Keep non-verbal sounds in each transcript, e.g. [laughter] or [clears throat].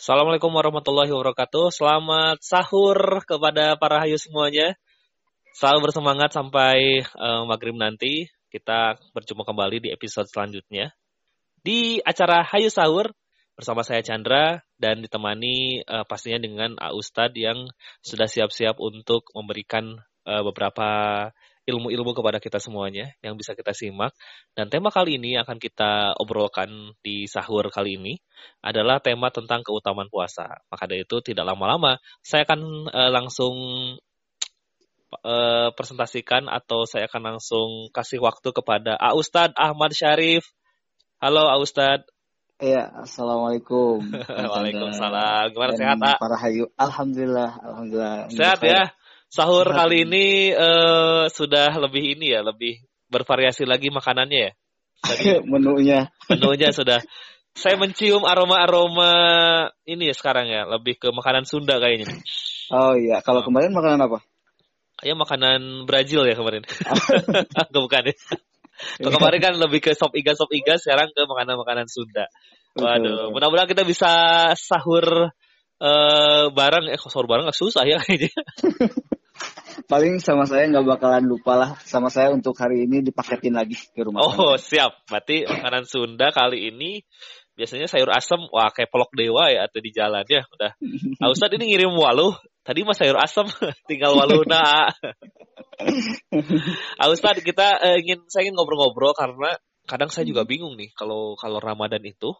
Assalamualaikum warahmatullahi wabarakatuh. Selamat sahur kepada para hayu semuanya. Selalu bersemangat sampai uh, maghrib nanti. Kita berjumpa kembali di episode selanjutnya. Di acara Hayu Sahur bersama saya Chandra dan ditemani uh, pastinya dengan Ustadz yang sudah siap-siap untuk memberikan uh, beberapa ilmu-ilmu kepada kita semuanya yang bisa kita simak. Dan tema kali ini akan kita obrolkan di sahur kali ini adalah tema tentang keutamaan puasa. Maka dari itu tidak lama-lama saya akan uh, langsung uh, presentasikan atau saya akan langsung kasih waktu kepada A Ustadz Ahmad Syarif. Halo A Ustadz. Iya, assalamualaikum. [laughs] Waalaikumsalam. Gimana sehat, A? Para hayu. Alhamdulillah, alhamdulillah. Sehat ya sahur kali ini uh, sudah lebih ini ya, lebih bervariasi lagi makanannya ya. Tadi, [laughs] menunya. Menunya sudah. Saya mencium aroma-aroma ini ya sekarang ya, lebih ke makanan Sunda kayaknya. Oh iya, kalau kemarin makanan apa? Ya makanan Brazil ya kemarin. [laughs] Bukan ya. Kalau kemarin kan lebih ke sop iga sop iga, sekarang ke makanan-makanan Sunda. Waduh, mudah-mudahan kita bisa sahur uh, bareng, eh sahur bareng gak susah ya kayaknya. [laughs] paling sama saya nggak bakalan lupa lah sama saya untuk hari ini dipaketin lagi ke rumah. Oh saya. siap, berarti makanan Sunda kali ini biasanya sayur asem, wah kayak pelok dewa ya atau di jalan ya udah. Ah, Ustadz ini ngirim waluh, tadi mah sayur asem, [laughs] tinggal waluh nah. ah, Ustadz kita eh, ingin saya ingin ngobrol-ngobrol karena kadang saya juga bingung nih kalau kalau Ramadan itu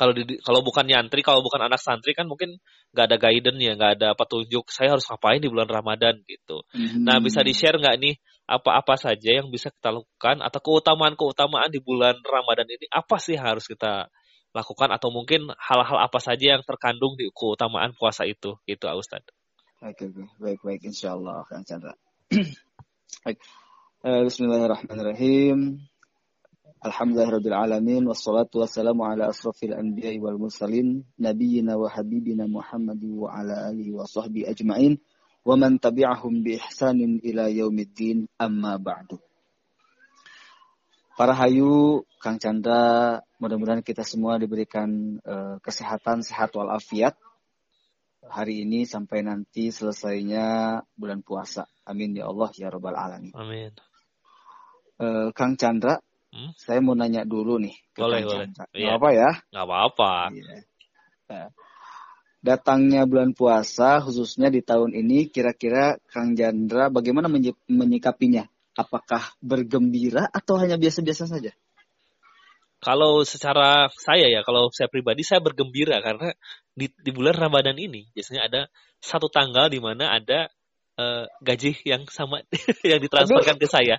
kalau di, kalau bukan nyantri, kalau bukan anak santri kan mungkin nggak ada guidance ya, nggak ada petunjuk. Saya harus ngapain di bulan Ramadan gitu. Hmm. Nah bisa di share nggak nih apa-apa saja yang bisa kita lakukan atau keutamaan-keutamaan di bulan Ramadan ini apa sih harus kita lakukan atau mungkin hal-hal apa saja yang terkandung di keutamaan puasa itu gitu Ustaz. Oke, baik baik insya Allah Kang Chandra. [clears throat] baik. Uh, Bismillahirrahmanirrahim. Alhamdulillahirabbil alamin wassalatu wassalamu ala asrofil anbiya'i wal mursalin nabiyyina wa habibina Muhammad wa ala alihi wa sahbihi ajmain wa man tabi'ahum bi ihsanin ila yaumiddin amma ba'du. Para hayu Kang Chandra, mudah-mudahan kita semua diberikan uh, kesehatan sehat walafiat hari ini sampai nanti selesainya bulan puasa. Amin ya Allah ya rabbal alamin. Amin. Uh, Kang Chandra, Hmm? Saya mau nanya dulu nih. Boleh, boleh. Gak iya. apa ya? Gak apa-apa. Iya. Nah, datangnya bulan puasa, khususnya di tahun ini, kira-kira Kang Jandra bagaimana menyikapinya? Apakah bergembira atau hanya biasa-biasa saja? Kalau secara saya ya, kalau saya pribadi saya bergembira karena di, di bulan Ramadan ini biasanya ada satu tanggal di mana ada uh, gaji yang sama [laughs] yang ditransferkan Aduh. ke saya.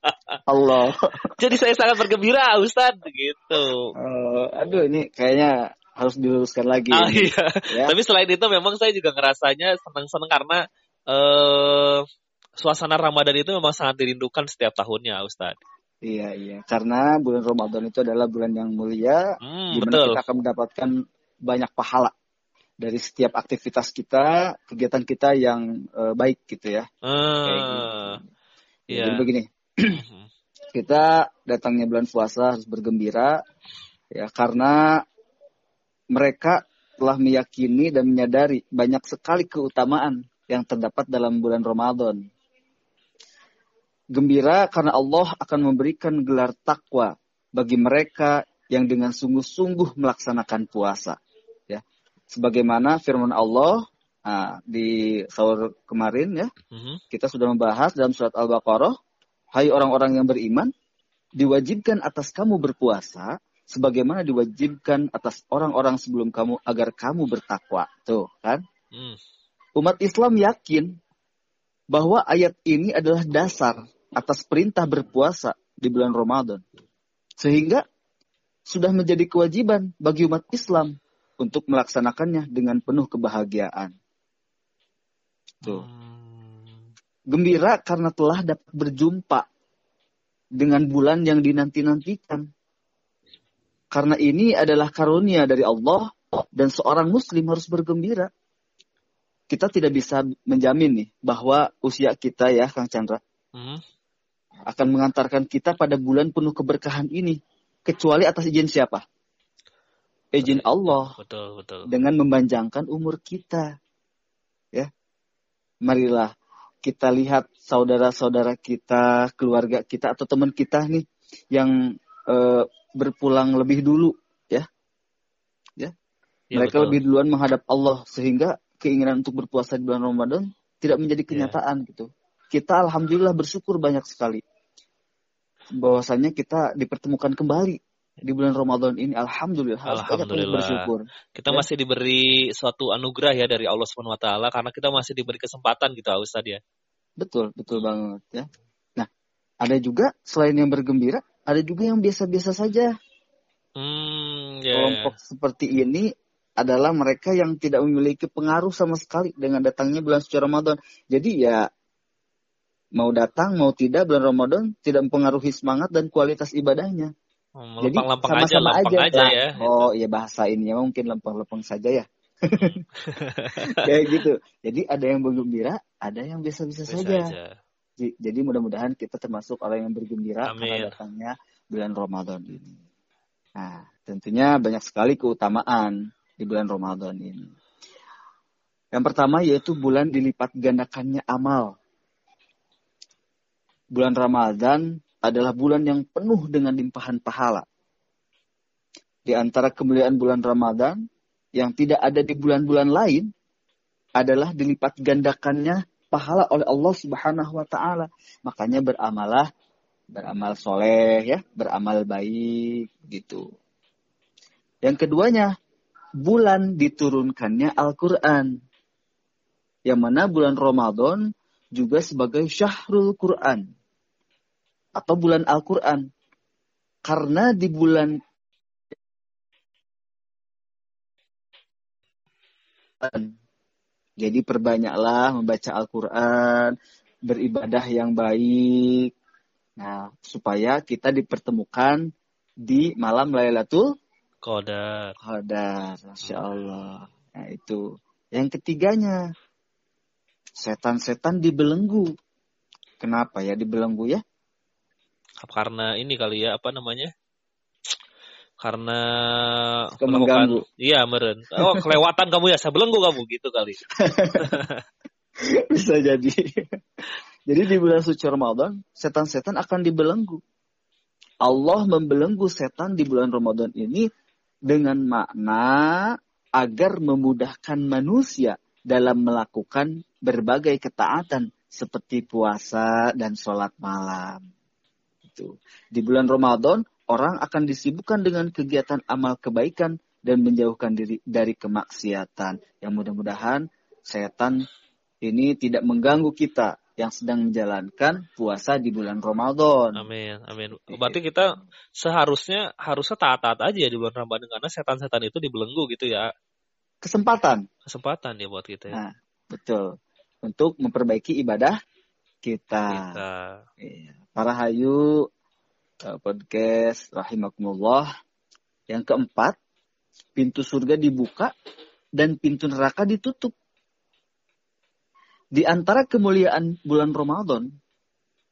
[laughs] Allah. Jadi saya sangat bergembira, Ustaz, gitu. Uh, aduh, ini kayaknya harus diluruskan lagi. Ah, iya. Ya? Tapi selain itu memang saya juga ngerasanya senang-senang karena uh, suasana Ramadan itu memang sangat dirindukan setiap tahunnya, Ustaz. Iya, iya. Karena bulan Ramadan itu adalah bulan yang mulia, hmm, di mana kita akan mendapatkan banyak pahala dari setiap aktivitas kita, kegiatan kita yang uh, baik gitu ya. Uh, gitu. Yeah. Jadi begini, [clears throat] kita datangnya bulan puasa harus bergembira ya karena mereka telah meyakini dan menyadari banyak sekali keutamaan yang terdapat dalam bulan Ramadan. Gembira karena Allah akan memberikan gelar takwa bagi mereka yang dengan sungguh-sungguh melaksanakan puasa sebagaimana firman Allah nah, di sahur kemarin ya, mm-hmm. kita sudah membahas dalam surat Al-Baqarah, hai orang-orang yang beriman, diwajibkan atas kamu berpuasa sebagaimana diwajibkan atas orang-orang sebelum kamu agar kamu bertakwa. Tuh, kan? Mm. Umat Islam yakin bahwa ayat ini adalah dasar atas perintah berpuasa di bulan Ramadan. Sehingga sudah menjadi kewajiban bagi umat Islam untuk melaksanakannya dengan penuh kebahagiaan. Tuh. Hmm. Gembira karena telah dapat berjumpa dengan bulan yang dinanti-nantikan. Karena ini adalah karunia dari Allah dan seorang muslim harus bergembira. Kita tidak bisa menjamin nih bahwa usia kita ya Kang Chandra hmm. akan mengantarkan kita pada bulan penuh keberkahan ini kecuali atas izin siapa? Izin Allah Betul, betul. dengan memanjangkan umur kita. Ya. Marilah kita lihat saudara-saudara kita, keluarga kita atau teman kita nih yang eh, berpulang lebih dulu ya. Ya. Ya, Mereka betul. lebih duluan menghadap Allah sehingga keinginan untuk berpuasa di bulan Ramadan tidak menjadi Ya. kenyataan gitu. Kita alhamdulillah bersyukur banyak sekali bahwasanya kita dipertemukan kembali di bulan Ramadan ini. Alhamdulillah, Alhamdulillah. bersyukur. Kita Ya. masih diberi suatu anugerah ya dari Allah Subhanahu wa taala karena kita masih diberi kesempatan gitu Ustaz ya. Betul, betul banget ya. Nah, ada juga selain yang bergembira, ada juga yang biasa-biasa saja. Hmm, ya. Kelompok seperti ini adalah mereka yang tidak memiliki pengaruh sama sekali dengan datangnya bulan suci Ramadan. Jadi ya mau datang mau tidak bulan Ramadan tidak mempengaruhi semangat dan kualitas ibadahnya. Hmm, Jadi Lempang-lempang aja, sama-sama lempang aja. aja ya. Oh iya bahasa ini ya mungkin lempeng-lempeng saja ya. [laughs] Kayak gitu. Jadi ada yang bergembira, ada yang biasa-biasa saja. aja. Jadi mudah-mudahan kita termasuk orang yang bergembira Amin. karena datangnya bulan Ramadan ini. Nah, tentunya banyak sekali keutamaan di bulan Ramadan ini. Yang pertama yaitu bulan dilipat gandakannya amal. Bulan Ramadan adalah bulan yang penuh dengan limpahan pahala. Di antara kemuliaan bulan Ramadan yang tidak ada di bulan-bulan lain adalah dilipat gandakannya pahala oleh Allah Subhanahu wa taala. Makanya beramalah beramal soleh ya, beramal baik gitu. Yang keduanya, bulan diturunkannya Al-Qur'an. Yang mana bulan Ramadan juga sebagai syahrul Quran atau bulan Al-Qur'an. Karena di bulan Jadi perbanyaklah membaca Al-Quran, beribadah yang baik. Nah, supaya kita dipertemukan di malam Lailatul Qadar. Qadar. Masya Allah. Nah, itu. Yang ketiganya, setan-setan dibelenggu. Kenapa ya dibelenggu ya? Karena ini kali ya apa namanya? Karena mengganggu. Iya, meren. Oh, kelewatan kamu ya, saya belenggu kamu gitu kali. [laughs] Bisa jadi. jadi di bulan suci Ramadan, setan-setan akan dibelenggu. Allah membelenggu setan di bulan Ramadan ini dengan makna agar memudahkan manusia dalam melakukan berbagai ketaatan seperti puasa dan sholat malam. Itu. Di bulan Ramadan, orang akan disibukkan dengan kegiatan amal kebaikan dan menjauhkan diri dari kemaksiatan. Yang mudah-mudahan setan ini tidak mengganggu kita yang sedang menjalankan puasa di bulan Ramadan. Amin, amin. Berarti kita seharusnya harusnya taat-taat aja ya di bulan Ramadan karena setan-setan itu dibelenggu gitu ya. Kesempatan. Kesempatan ya buat kita ya. Nah, betul. Untuk memperbaiki ibadah kita. Kita. Iya. Para hayu eh, podcast rahimakumullah. Yang keempat, pintu surga dibuka dan pintu neraka ditutup. Di antara kemuliaan bulan Ramadan,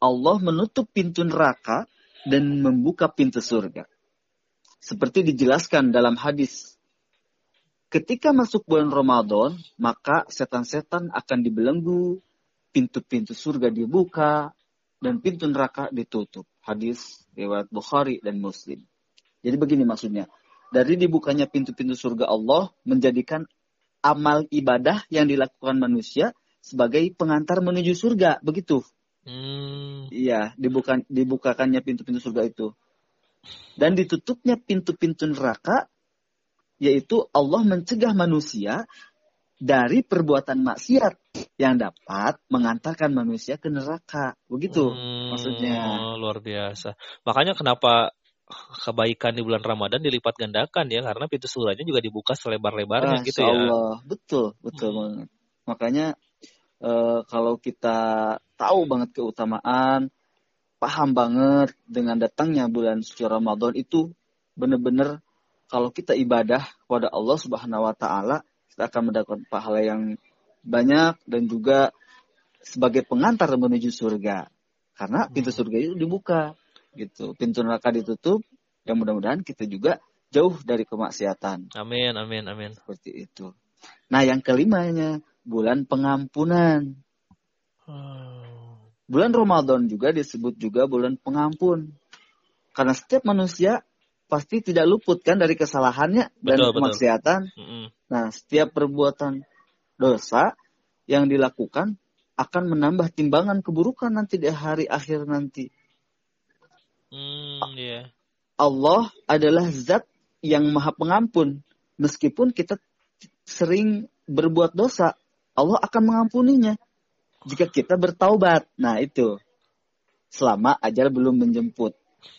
Allah menutup pintu neraka dan membuka pintu surga. Seperti dijelaskan dalam hadis. Ketika masuk bulan Ramadan, maka setan-setan akan dibelenggu, pintu-pintu surga dibuka, dan pintu neraka ditutup. Hadis riwayat Bukhari dan Muslim. Jadi begini maksudnya. Dari dibukanya pintu-pintu surga Allah menjadikan amal ibadah yang dilakukan manusia sebagai pengantar menuju surga. Begitu. Hmm, Iya, dibuka, dibukakannya pintu-pintu surga itu. Dan ditutupnya pintu-pintu neraka, yaitu Allah mencegah manusia dari perbuatan maksiat yang dapat mengantarkan manusia ke neraka. Begitu hmm, maksudnya. Luar biasa. Makanya kenapa kebaikan di bulan Ramadan dilipat gandakan ya karena pintu surganya juga dibuka selebar-lebarnya Masya gitu ya. Allah, betul, betul Hmm. banget. Makanya eh, kalau kita tahu banget keutamaan, paham banget dengan datangnya bulan suci Ramadan itu benar-benar kalau kita ibadah kepada Allah Subhanahu wa taala, akan mendapat pahala yang banyak dan juga sebagai pengantar menuju surga. Karena pintu Hmm. surga itu dibuka gitu. Pintu neraka ditutup. Yang mudah-mudahan kita juga jauh dari kemaksiatan. Amin, amin, amin. Seperti itu. Nah, yang kelimanya bulan pengampunan. Bulan Ramadan juga disebut juga bulan pengampun. Karena setiap manusia pasti tidak luput kan dari kesalahannya dan betul. kemaksiatan. Nah, setiap perbuatan dosa yang dilakukan akan menambah timbangan keburukan nanti di hari akhir nanti. Hmm, iya. Allah adalah zat yang maha pengampun. Meskipun kita sering berbuat dosa, Allah akan mengampuninya. Jika kita bertaubat. Nah itu. Selama ajal belum menjemput.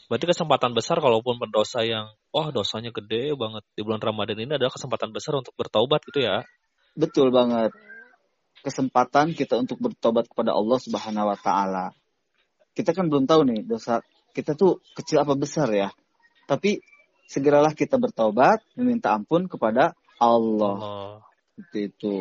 Berarti kesempatan besar kalaupun berdosa yang wah dosanya gede banget di bulan Ramadan ini adalah kesempatan besar untuk bertaubat gitu ya. Betul banget. Kesempatan kita untuk bertobat kepada Allah Subhanahu wa taala. Kita kan belum tahu nih dosa kita tuh kecil apa besar ya. Tapi segeralah kita bertobat meminta ampun kepada Allah. Oh. Seperti itu.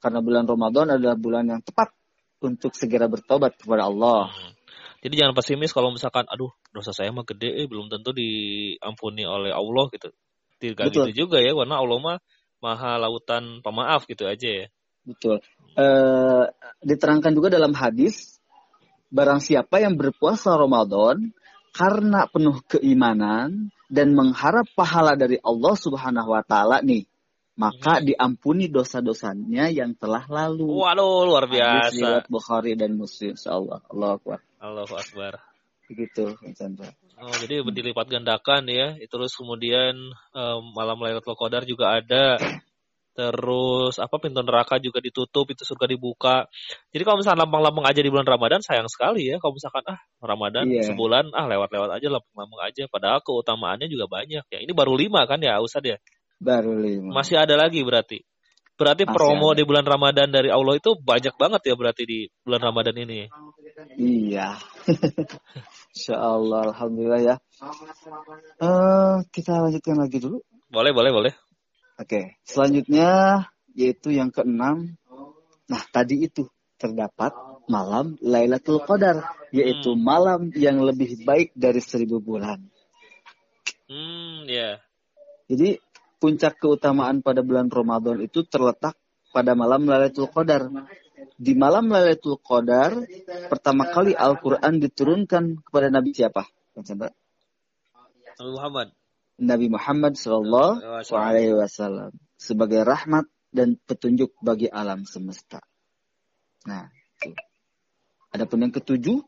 Karena bulan Ramadan adalah bulan yang tepat untuk segera bertobat kepada Allah. Hmm. Jadi jangan pesimis kalau misalkan aduh dosa saya mah gede eh, belum tentu diampuni oleh Allah gitu. Tidak Betul. gitu juga ya karena Allah mah maha lautan pemaaf gitu aja ya. Betul. Eh, diterangkan juga dalam hadis, barang siapa yang berpuasa Ramadan karena penuh keimanan dan mengharap pahala dari Allah Subhanahu wa taala nih, maka diampuni dosa-dosanya yang telah lalu. Waduh luar Hadis biasa. riwayat Bukhari dan Muslim insyaallah. Allah Akbar. Allahu Akbar. Begitu, Mas Chandra. Oh, jadi dilipat gandakan ya. Terus kemudian em, malam Lailatul Qadar juga ada. Terus apa pintu neraka juga ditutup, itu surga dibuka. Jadi kalau misalnya lambang-lambang aja di bulan Ramadan sayang sekali ya. Kalau misalkan ah Ramadan Iya. sebulan ah lewat-lewat aja lambang-lambang aja. Padahal keutamaannya juga banyak ya. Ini baru lima kan ya Ustad ya. Baru lima. Masih ada lagi berarti. Berarti Masih promo ada. di bulan Ramadan dari Allah itu banyak banget ya berarti di bulan Ramadan ini. Iya. [laughs] Insya Allah, Alhamdulillah ya. Eh, kita lanjutkan lagi dulu. Boleh, boleh, boleh. Oke, selanjutnya yaitu yang keenam. Nah, tadi itu terdapat malam Lailatul Qadar, yaitu Hmm. malam yang lebih baik dari seribu bulan. Hmm, ya. Jadi puncak keutamaan pada bulan Ramadan itu terletak pada malam Lailatul Qadar. Di malam Lailatul Qadar, pertama kali Al-Quran diturunkan kepada Nabi siapa? Nabi Muhammad. Nabi Muhammad Shallallahu Alaihi Wasallam sebagai rahmat dan petunjuk bagi alam semesta. Nah, itu. Adapun yang ketujuh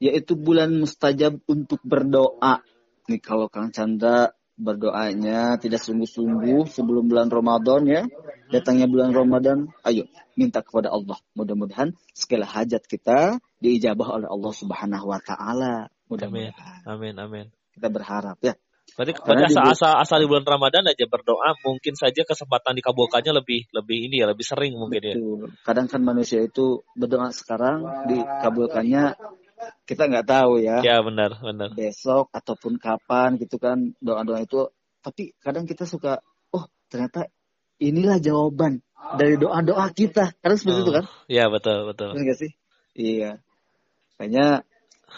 yaitu bulan mustajab untuk berdoa. Nih kalau Kang Chandra berdoanya tidak sungguh-sungguh sebelum bulan Ramadan ya, datangnya bulan Ramadan, ayo minta kepada Allah. Mudah-mudahan segala hajat kita diijabah oleh Allah Subhanahu wa taala. Mudah-mudahan Amin, amin. kita berharap ya. Berarti, asal, asal, asal di bulan Ramadan aja berdoa, mungkin saja kesempatan dikabulkannya lebih lebih ini ya, lebih sering mungkin ya. Betul. Kadang kan manusia itu berdoa sekarang dikabulkannya kita nggak tahu ya. Ya benar, benar. Besok ataupun kapan gitu kan doa-doa itu. Tapi kadang kita suka, oh ternyata inilah jawaban dari doa-doa kita. Karena seperti itu kan? Iya betul, betul. Benar nggak sih? Iya. Makanya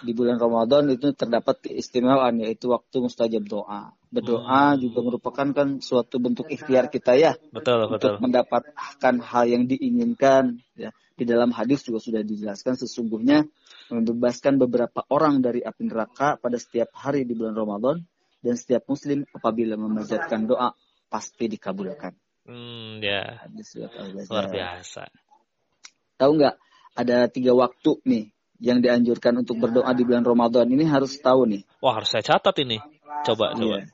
di bulan Ramadan itu terdapat keistimewaan yaitu waktu mustajab doa. Berdoa Hmm. juga merupakan kan suatu bentuk ikhtiar kita ya Betul, betul. untuk mendapatkan hal yang diinginkan ya di dalam hadis juga sudah dijelaskan sesungguhnya membebaskan beberapa orang dari api neraka pada setiap hari di bulan Ramadan dan setiap muslim apabila memanjatkan doa pasti dikabulkan Hmm, ya. hadis surat Al-Ghazali. Luar biasa. tahu nggak ada tiga waktu nih yang dianjurkan untuk berdoa di bulan Ramadan ini harus tahu nih Wah, harus saya catat ini. Coba, coba. Iya.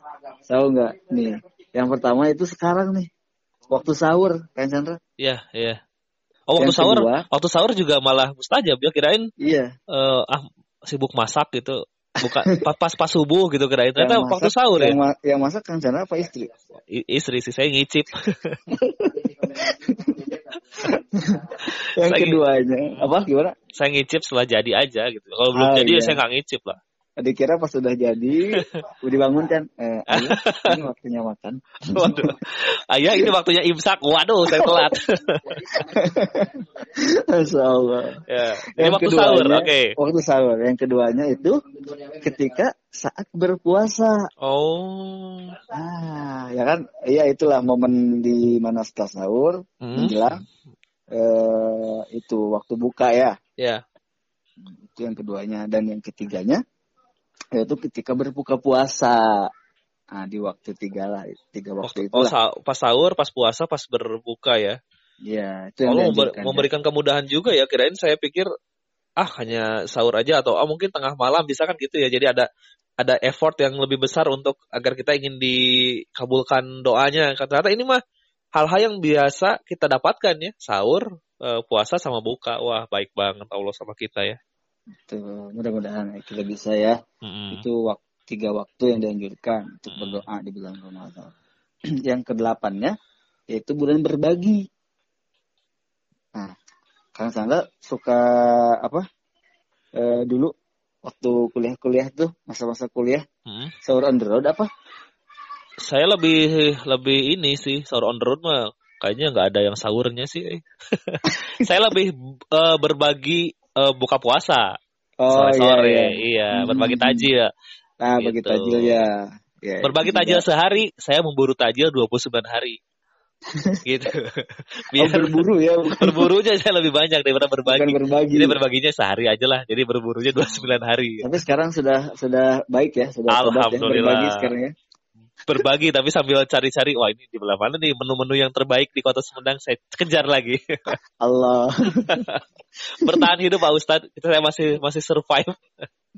Tahu nggak nih yang pertama itu sekarang nih waktu sahur kan Chandra Iya, iya. Oh, waktu Yang sahur, kedua- waktu sahur juga malah mustajab ya. Kirain iya eh, ah sibuk masak gitu. Buka [laughs] pas pas, pas subuh gitu kirain. Ternyata Yang waktu masak- sahur ya. yang, ma- yang masak Kang Chandra apa istri? I- istri sih saya ngicip. [laughs] Yang Lagi- keduanya apa gimana? saya ngicip setelah jadi aja gitu. Kalau belum Ah, jadi ya iya. saya nggak ngicip lah. Dikira pas sudah jadi [laughs] udah dibangun kan eh, [laughs] ayo, ini waktunya makan Waduh. Ayah ini waktunya imsak. Waduh, saya telat. [laughs] Masya Allah ya. Ini waktu sahur, oke. waktu sahur yang keduanya itu ketika saat berpuasa Oh. ah ya kan iya itulah momen di mana setelah sahur Hmm. menjelang eh, itu waktu buka ya Ya. itu yang keduanya dan yang ketiganya yaitu ketika berbuka puasa nah di waktu tiga lah tiga waktu Waktu, itu oh, pas sahur, pas puasa, pas berbuka ya. ya itu yang member- dianjurkan, ya. memberikan kemudahan juga ya. Kirain saya pikir ah hanya sahur aja atau ah mungkin tengah malam bisa kan gitu ya. Jadi ada ada effort yang lebih besar untuk agar kita ingin dikabulkan doanya. Ternyata ini mah hal-hal yang biasa kita dapatkan ya. Sahur, eh, puasa sama buka. Wah, baik banget Allah sama kita ya. Tuh, mudah-mudahan kita bisa ya Mm-mm. itu wak- tiga waktu yang dianjurkan untuk Hmm. berdoa di bulan Ramadan [clears throat] yang kedelapannya yaitu bulan berbagi nah Kang Sangga suka apa eh, dulu waktu kuliah-kuliah tuh masa-masa kuliah Mm. sahur on the road apa Saya lebih lebih ini sih sahur on the road mah kayaknya nggak ada yang sahurnya sih. [laughs] saya lebih eh, berbagi eh, buka puasa oh sore-sore. iya, iya. Iya, Hmm. berbagi tajil. nah bagi Gitu. tajil ya Ya, Berbagi tajil sehari, saya memburu tajil 29 hari. [laughs] gitu. oh, Biar berburu ya [laughs] bukan, berburunya saya lebih banyak daripada bukan berbagi. berbagi Jadi berbaginya sehari aja lah. Jadi berburunya 29 hari. tapi sekarang sudah sudah baik ya sudah tobat ya, Alhamdulillah. berbagi sekarang ya Berbagi tapi sambil cari-cari, wah ini di belah mana nih menu-menu yang terbaik di Kota Sumedang saya kejar lagi. [laughs] Allah [laughs] Bertahan hidup Pak Ustadz. Kita saya masih masih survive.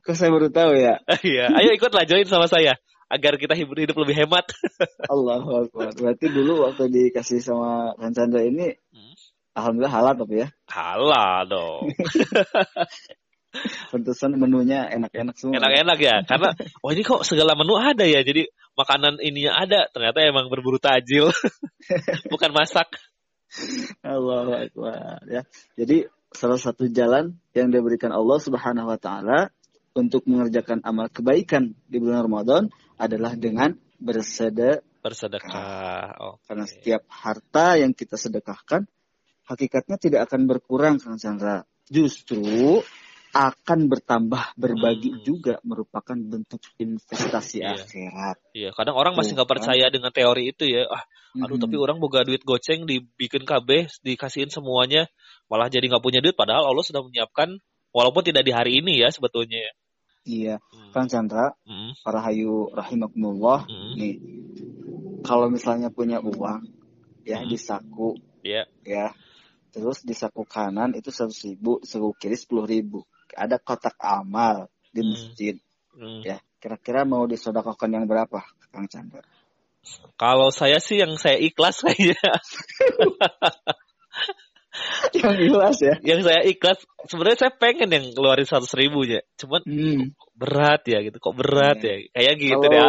kok saya baru tahu ya [laughs] Iya, ayo ikutlah join sama saya agar kita hidup hidup lebih hemat. Allah Akbar. Berarti dulu waktu dikasih sama Kang Chandra ini, Hmm. alhamdulillah halal tapi ya. Halal dong. Pantesan menunya enak-enak semua. Enak-enak ya, karena wah ini kok segala menu ada ya. Jadi makanan ininya ada. Ternyata emang berburu tajil, [laughs] bukan masak. Allah Akbar ya. Jadi salah satu jalan yang diberikan Allah Subhanahu wa taala untuk mengerjakan amal kebaikan di bulan Ramadan adalah dengan bersedekah. Bersedekah. Oh, Karena setiap harta yang kita sedekahkan hakikatnya tidak akan berkurang Kang Chandra. Justru akan bertambah berbagi Hmm. juga merupakan bentuk investasi Iya. akhirat. iya. Kadang orang masih nggak kan. percaya dengan teori itu ya. Ah, aduh tapi orang boga duit goceng dibikin KB, dikasihin semuanya, malah jadi nggak punya duit. Padahal Allah sudah menyiapkan, walaupun tidak di hari ini ya sebetulnya. ya. Iya, Hmm. Kang Chandra, Hmm. para hayu rahimakumullah, Hmm. nih, kalau misalnya punya uang, ya Hmm. di saku, Iya. ya, terus di saku kanan itu seratus ribu, saku kiri sepuluh ribu. Ada kotak amal di Hmm. masjid, Hmm. ya. Kira-kira mau disodakokan yang berapa, Kang Chandra? Kalau saya sih yang saya ikhlas [laughs] kayaknya. yang jelas ya. yang saya ikhlas sebenarnya saya pengen yang keluarin seratus ribu ya cuman Hmm. berat ya gitu kok berat Iya. ya kayak gitu kalau ya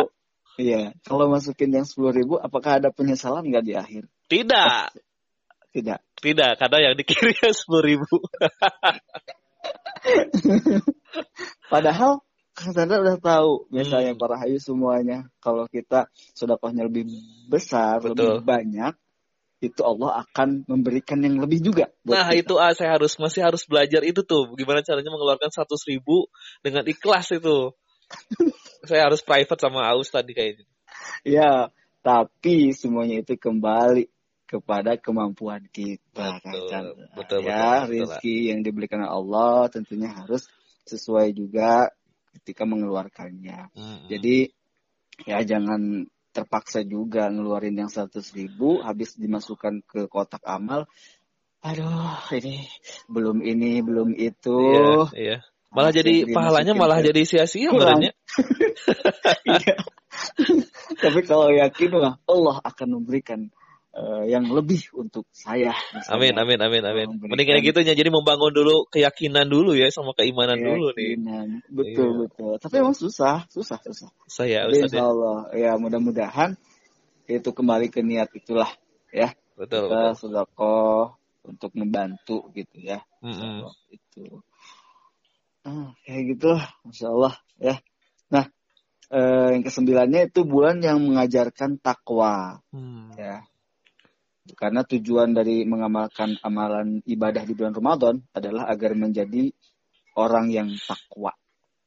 iya, kalau masukin yang sepuluh ribu, apakah ada penyesalan nggak di akhir? tidak Tidak. tidak karena yang dikirim [laughs] sepuluh ribu [laughs] [laughs] Padahal Kang Chandra udah tahu, misalnya Hmm. para hayu semuanya, kalau kita sodakohnya lebih besar, Betul. lebih banyak, itu Allah akan memberikan yang lebih juga. nah kita. itu ah saya harus masih harus belajar itu tuh gimana caranya mengeluarkan seratus ribu dengan ikhlas itu [laughs] saya harus private sama Aus tadi kayaknya Ya, tapi semuanya itu kembali kepada kemampuan kita, Betul, Chandra. betul, ya, betul, betul, rezeki yang diberikan Allah tentunya harus sesuai juga ketika mengeluarkannya. Mm-mm. Jadi ya jangan terpaksa juga ngeluarin yang 100 ribu habis dimasukkan ke kotak amal. Aduh, ini belum ini belum itu. iya, iya. malah Masih jadi pahalanya malah ke- jadi sia-sia badannya [laughs] Iya. Tapi kalau yakin Allah akan memberikan eh, yang lebih untuk saya. misalnya. Amin, amin, amin, amin. Mending kayak gitu ya. Jadi membangun dulu keyakinan dulu ya sama keimanan Iya, dulu nih. Keyakinan. Betul, Iya. betul. Tapi emang susah, susah, susah. Saya Ustaz insya ya. Allah, ya mudah-mudahan itu kembali ke niat itulah ya. Betul, kita betul. sedekah untuk membantu gitu ya. Insya Mm-mm. Allah, itu. Ah, kayak gitu lah, Masya Allah ya. kesembilannya itu bulan yang mengajarkan takwa. Hmm. Ya. Karena tujuan dari mengamalkan amalan ibadah di bulan Ramadan adalah agar menjadi orang yang takwa.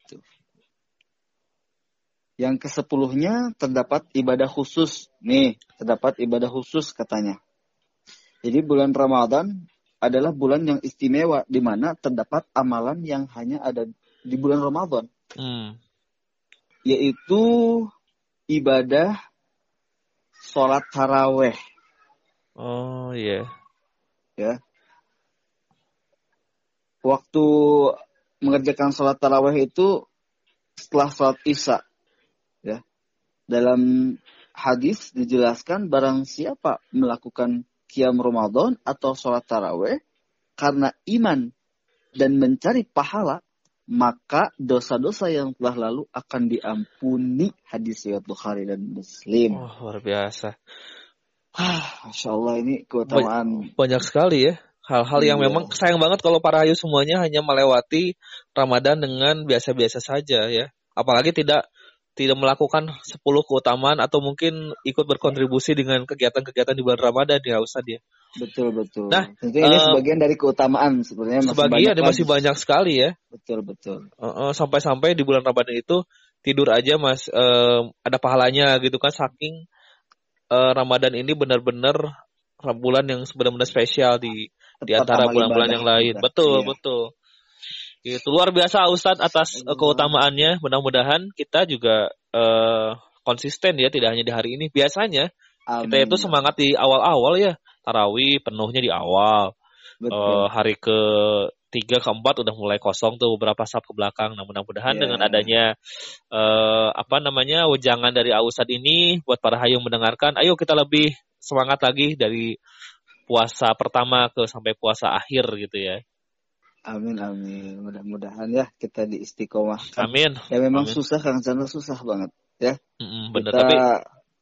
Tuh. Yang kesepuluhnya terdapat ibadah khusus. Nih, terdapat ibadah khusus katanya. Jadi bulan Ramadan adalah bulan yang istimewa di mana terdapat amalan yang hanya ada di bulan Ramadan. Hmm. Yaitu ibadah sholat taraweh. Oh iya. ya waktu mengerjakan sholat taraweh itu setelah sholat isya ya dalam hadis dijelaskan barang siapa melakukan qiyam Ramadan atau sholat taraweh karena iman dan mencari pahala maka dosa-dosa yang telah lalu akan diampuni hadis riwayat Bukhari dan Muslim. Oh, luar biasa. Ah, Masya Allah ini keutamaan Banyak sekali ya hal-hal yang Iya. memang sayang banget kalau para hayu semuanya hanya melewati Ramadan dengan biasa-biasa saja ya. Apalagi tidak tidak melakukan 10 keutamaan atau mungkin ikut berkontribusi dengan kegiatan-kegiatan di bulan Ramadan ya Ustaz ya. betul betul. Nah, tentunya ini eh, sebagian dari keutamaan sebenarnya masih Sebagian banyak ada masih banyak sekali ya. Betul betul. Uh, uh, sampai-sampai di bulan Ramadan itu tidur aja mas eh, ada pahalanya gitu kan saking eh, Ramadan ini benar-benar bulan yang benar-benar spesial di di Tempat antara bulan-bulan yang lain. kita. Betul, Iya. betul. Gitu. Luar biasa Ustadz atas Iya. keutamaannya. Mudah-mudahan kita juga eh, konsisten ya tidak hanya di hari ini. Biasanya kita Amin. itu semangat di awal-awal ya. Tarawih penuhnya di awal. Betul. Eh, hari ke tiga keempat udah mulai kosong tuh beberapa sab ke belakang. Nah mudah-mudahan Iya. dengan adanya eh, apa namanya wejangan dari Ausad ini buat para hayu yang mendengarkan, ayo kita lebih semangat lagi dari puasa pertama ke sampai puasa akhir gitu ya. Amin amin. Mudah-mudahan ya kita di istiqomah. Amin. Ya memang Amin. susah Kang Chandra susah banget. Mm-mm, bener. Kita Tapi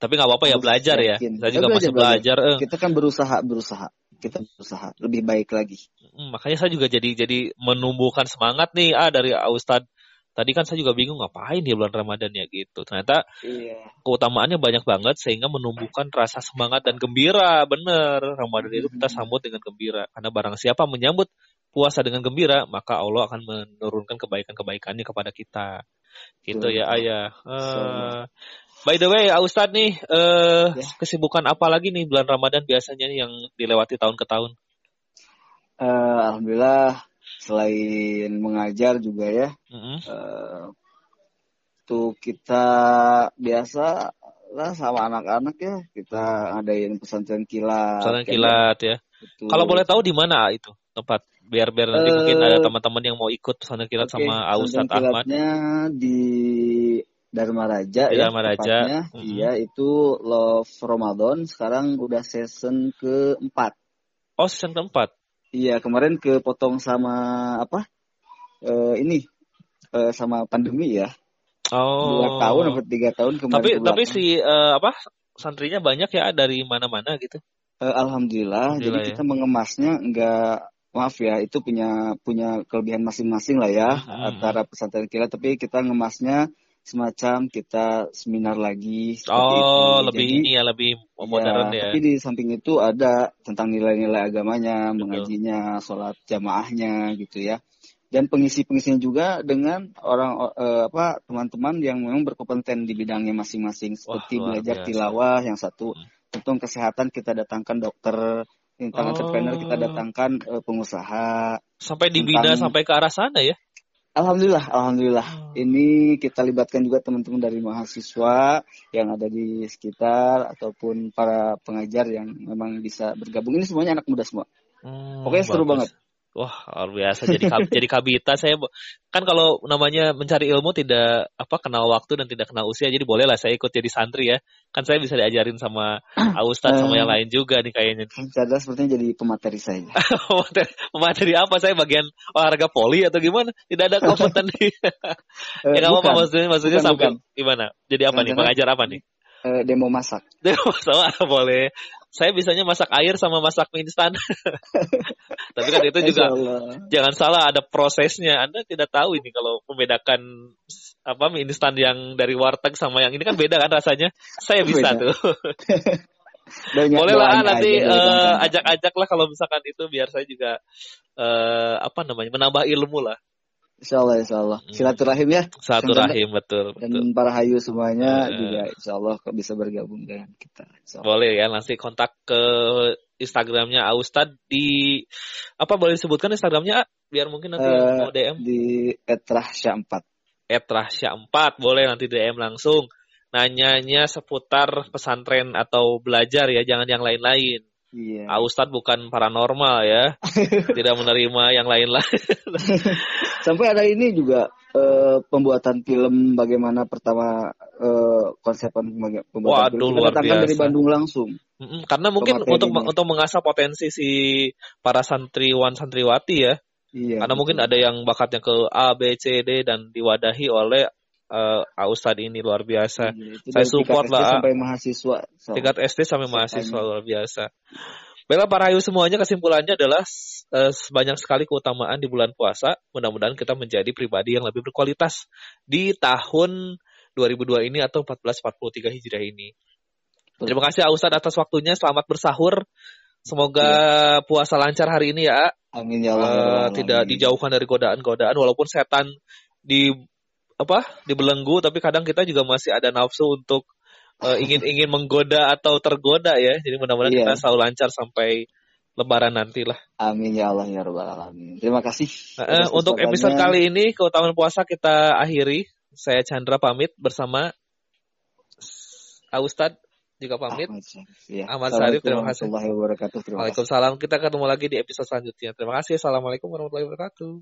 tapi nggak apa-apa ya belajar ya. Saya Ya, juga belajar, masih belajar. eh. kita kan berusaha berusaha. Kita berusaha lebih baik lagi. Mm, makanya saya juga jadi jadi menumbuhkan semangat nih ah dari Ustadz. Tadi kan saya juga bingung ngapain di bulan Ramadan ya gitu. Ternyata Iya. keutamaannya banyak banget sehingga menumbuhkan rasa semangat dan gembira. Bener, Ramadan itu kita Mhm. sambut dengan gembira. Karena barang siapa menyambut puasa dengan gembira, maka Allah akan menurunkan kebaikan-kebaikannya kepada kita. Gitu Betul, ya. Ayah. Insyaallah. By the way, Ustadz nih, eh Ya. kesibukan apa lagi nih bulan Ramadan biasanya nih yang dilewati tahun ke tahun? Eh, Alhamdulillah selain mengajar juga ya. Mm-mm. eh, tuh kita biasa lah sama anak-anak ya kita ngadain pesantren kilat. Pesantren kilat ya. betul. Kalau boleh tahu di mana itu tempat? Biar biar nanti Eh, mungkin ada teman-teman yang mau ikut pesantren kilat Oke, sama Ustadz Ahmad. kilatnya di Dharma Raja Di ya Dharma Raja. Mhm. Iya itu Love Ramadan sekarang udah season keempat. Oh, season keempat. Iya kemarin kepotong sama apa? Eh, ini eh, sama pandemi ya. Oh. Dua tahun atau tiga tahun kemarin. Tapi tapi si eh, apa santrinya banyak ya dari mana-mana gitu. Eh, Alhamdulillah, Alhamdulillah jadi ya. kita mengemasnya enggak maaf ya itu punya punya kelebihan masing-masing lah ya Mhm. antara pesantren kilat tapi kita ngemasnya semacam kita seminar lagi seperti Oh, itu. lebih Jadi, ini ya lebih modern ya. Tapi di samping itu ada tentang nilai-nilai agamanya, Betul. mengajinya, sholat jamaahnya gitu ya. Dan pengisi-pengisinya juga dengan orang eh, apa teman-teman yang memang berkompeten di bidangnya masing-masing seperti luar belajar biasa. tilawah yang satu Hmm. tentang kesehatan kita datangkan dokter, tentang Oh. entrepreneur kita datangkan eh, pengusaha. Sampai dibina Tentang- sampai ke arah sana ya. Alhamdulillah, alhamdulillah. Oh. Ini kita libatkan juga teman-teman dari mahasiswa yang ada di sekitar ataupun para pengajar yang memang bisa bergabung. Ini semuanya anak muda semua. Hmm, Pokoknya seru banget. Wah, luar biasa jadi kab- jadi kabita saya kan kalau namanya mencari ilmu tidak apa kenal waktu dan tidak kenal usia jadi bolehlah saya ikut jadi santri ya. Kan saya bisa diajarin sama [clears throat] Ustadz sama yang lain juga nih kayaknya. Chandra sepertinya jadi pemateri saya. [laughs] Pemateri- Pemateri apa saya bagian olahraga poli atau gimana? Tidak ada kompeten di. [laughs] Eh, ya apa-apa bukan, maksudnya maksudnya Bukan, sambil bukan. gimana? Jadi apa nih? Rencana- Mengajar apa nih? eh, demo masak. [laughs] Demo sama boleh. Saya bisanya masak air sama masak mie instan. [laughs] Tapi kan itu juga jangan salah ada prosesnya. Anda tidak tahu ini kalau membedakan apa mie instan yang dari warteg sama yang ini kan beda kan rasanya. Saya bisa beda. tuh. [laughs] Boleh lah nanti uh, ajak-ajak lah kalau misalkan itu biar saya juga uh, apa namanya menambah ilmu lah. Insya Allah, Insya Allah. Hmm. Silaturahim ya. Silaturahim betul, betul. Dan para hayu semuanya uh, juga Insya Allah bisa bergabung dengan kita. Boleh ya, nanti kontak ke Instagramnya Austad di apa boleh disebutkan Instagramnya biar mungkin nanti uh, mau DM di etrahsya 4 etrahsya 4 boleh nanti DM langsung nanyanya seputar pesantren atau belajar ya jangan yang lain-lain Iya. Ah, Ustadz bukan paranormal ya, [laughs] tidak menerima yang lain-lain. [laughs] Sampai ada ini juga uh, pembuatan film bagaimana pertama uh, konsep pembuatan Waduh, film. Kita datangkan dari Bandung langsung. Mm-mm, karena mungkin untuk ini. untuk mengasah potensi si para santriwan santriwati ya. Iya, karena betul. mungkin ada yang bakatnya ke A, B, C, D dan diwadahi oleh uh, Ustad ini luar biasa. Iya, Saya support lah. Sampai mahasiswa. So. Tingkat SD sampai mahasiswa luar biasa. Baiklah para ayu semuanya kesimpulannya adalah uh, banyak sekali keutamaan di bulan puasa. Mudah-mudahan kita menjadi pribadi yang lebih berkualitas di tahun 2002 ini atau 1443 Hijriah ini. Terima kasih Ustadz atas waktunya. Selamat bersahur. Semoga ya. puasa lancar hari ini ya. Amin ya Allah. Uh, tidak dijauhkan dari godaan-godaan walaupun setan di apa dibelenggu tapi kadang kita juga masih ada nafsu untuk uh, ingin ingin menggoda atau tergoda ya jadi mudah-mudahan yeah. kita selalu lancar sampai Lebaran nanti lah. Amin ya Allah ya Rabbal alamin. Terima kasih. Uh, untuk episode kali ini keutamaan puasa kita akhiri. Saya Chandra pamit bersama Ustadz juga pamit. Ahmad, ya. Ahmad terima kasih. Waalaikumsalam. Kita ketemu lagi di episode selanjutnya. Terima kasih. Assalamualaikum warahmatullahi wabarakatuh.